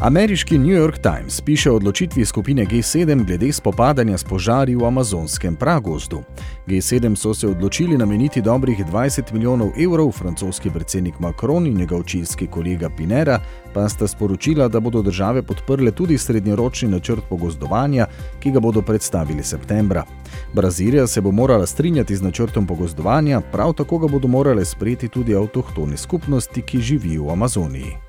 Ameriški New York Times piše o odločitvi skupine G7 glede spopadanja s požari v amazonskem pragozdu. G7 so se odločili nameniti dobrih 20 milijonov evrov, francoski predsednik Macron in njegov čilski kolega Pinera pa sta sporočila, da bodo države podprle tudi srednjeročni načrt pogozdovanja, ki ga bodo predstavili septembra. Brazilija se bo morala strinjati z načrtom pogozdovanja, prav tako ga bodo morale sprejeti tudi avtohtone skupnosti, ki živijo v Amazoniji.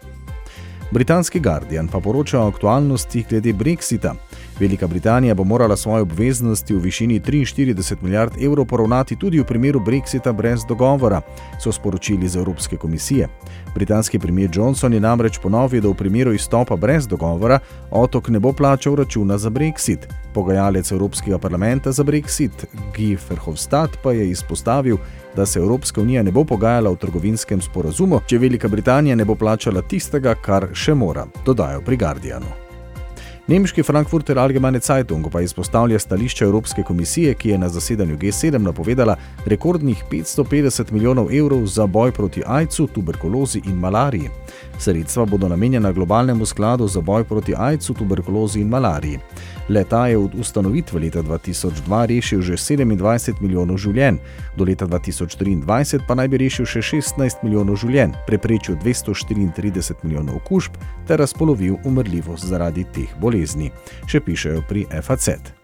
Britanski Guardian pa poroča o aktualnostih glede Brexita. Velika Britanija bo morala svoje obveznosti v višini 43 milijard evrov poravnati tudi v primeru Brexita brez dogovora, so sporočili iz Evropske komisije. Britanski premijer Johnson je namreč ponovil, da v primeru izstopa brez dogovora otok ne bo plačal računa za Brexit. Pogajalec Evropskega parlamenta za Brexit, Guy Verhofstadt, pa je izpostavil, da se Evropska unija ne bo pogajala o trgovinskem sporazumu, če Velika Britanija ne bo plačala tistega, kar še mora, dodajo pri Guardianu. Nemški Frankfurter Allgemeine Zeitung pa izpostavlja stališče Evropske komisije, ki je na zasedanju G7 napovedala rekordnih 550 milijonov evrov za boj proti AIDS-u, tuberkulozi in malariji. Sredstva bodo namenjena globalnemu skladu za boj proti AIDS-u, tuberkulozi in malariji. Leta je od ustanovitve leta 2002 rešil že 27 milijonov življenj, do leta 2023 pa naj bi rešil še 16 milijonov življenj, preprečil 234 milijonov okužb ter razpolovil umrljivost zaradi teh bolezni, še pišejo pri FAC.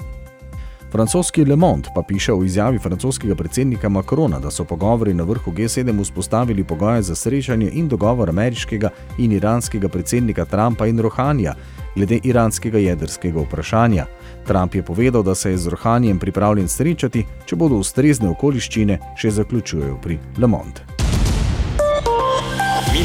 Francoski Le Monde pa piše o izjavi francoskega predsednika Macrona, da so pogovori na vrhu G7 vzpostavili pogoje za srečanje in dogovor ameriškega in iranskega predsednika Trumpa in Rohanja glede iranskega jedrskega vprašanja. Trump je povedal, da se je z Rohanjem pripravljen srečati, če bodo ustrezne okoliščine, še zaključujejo pri Le Monde.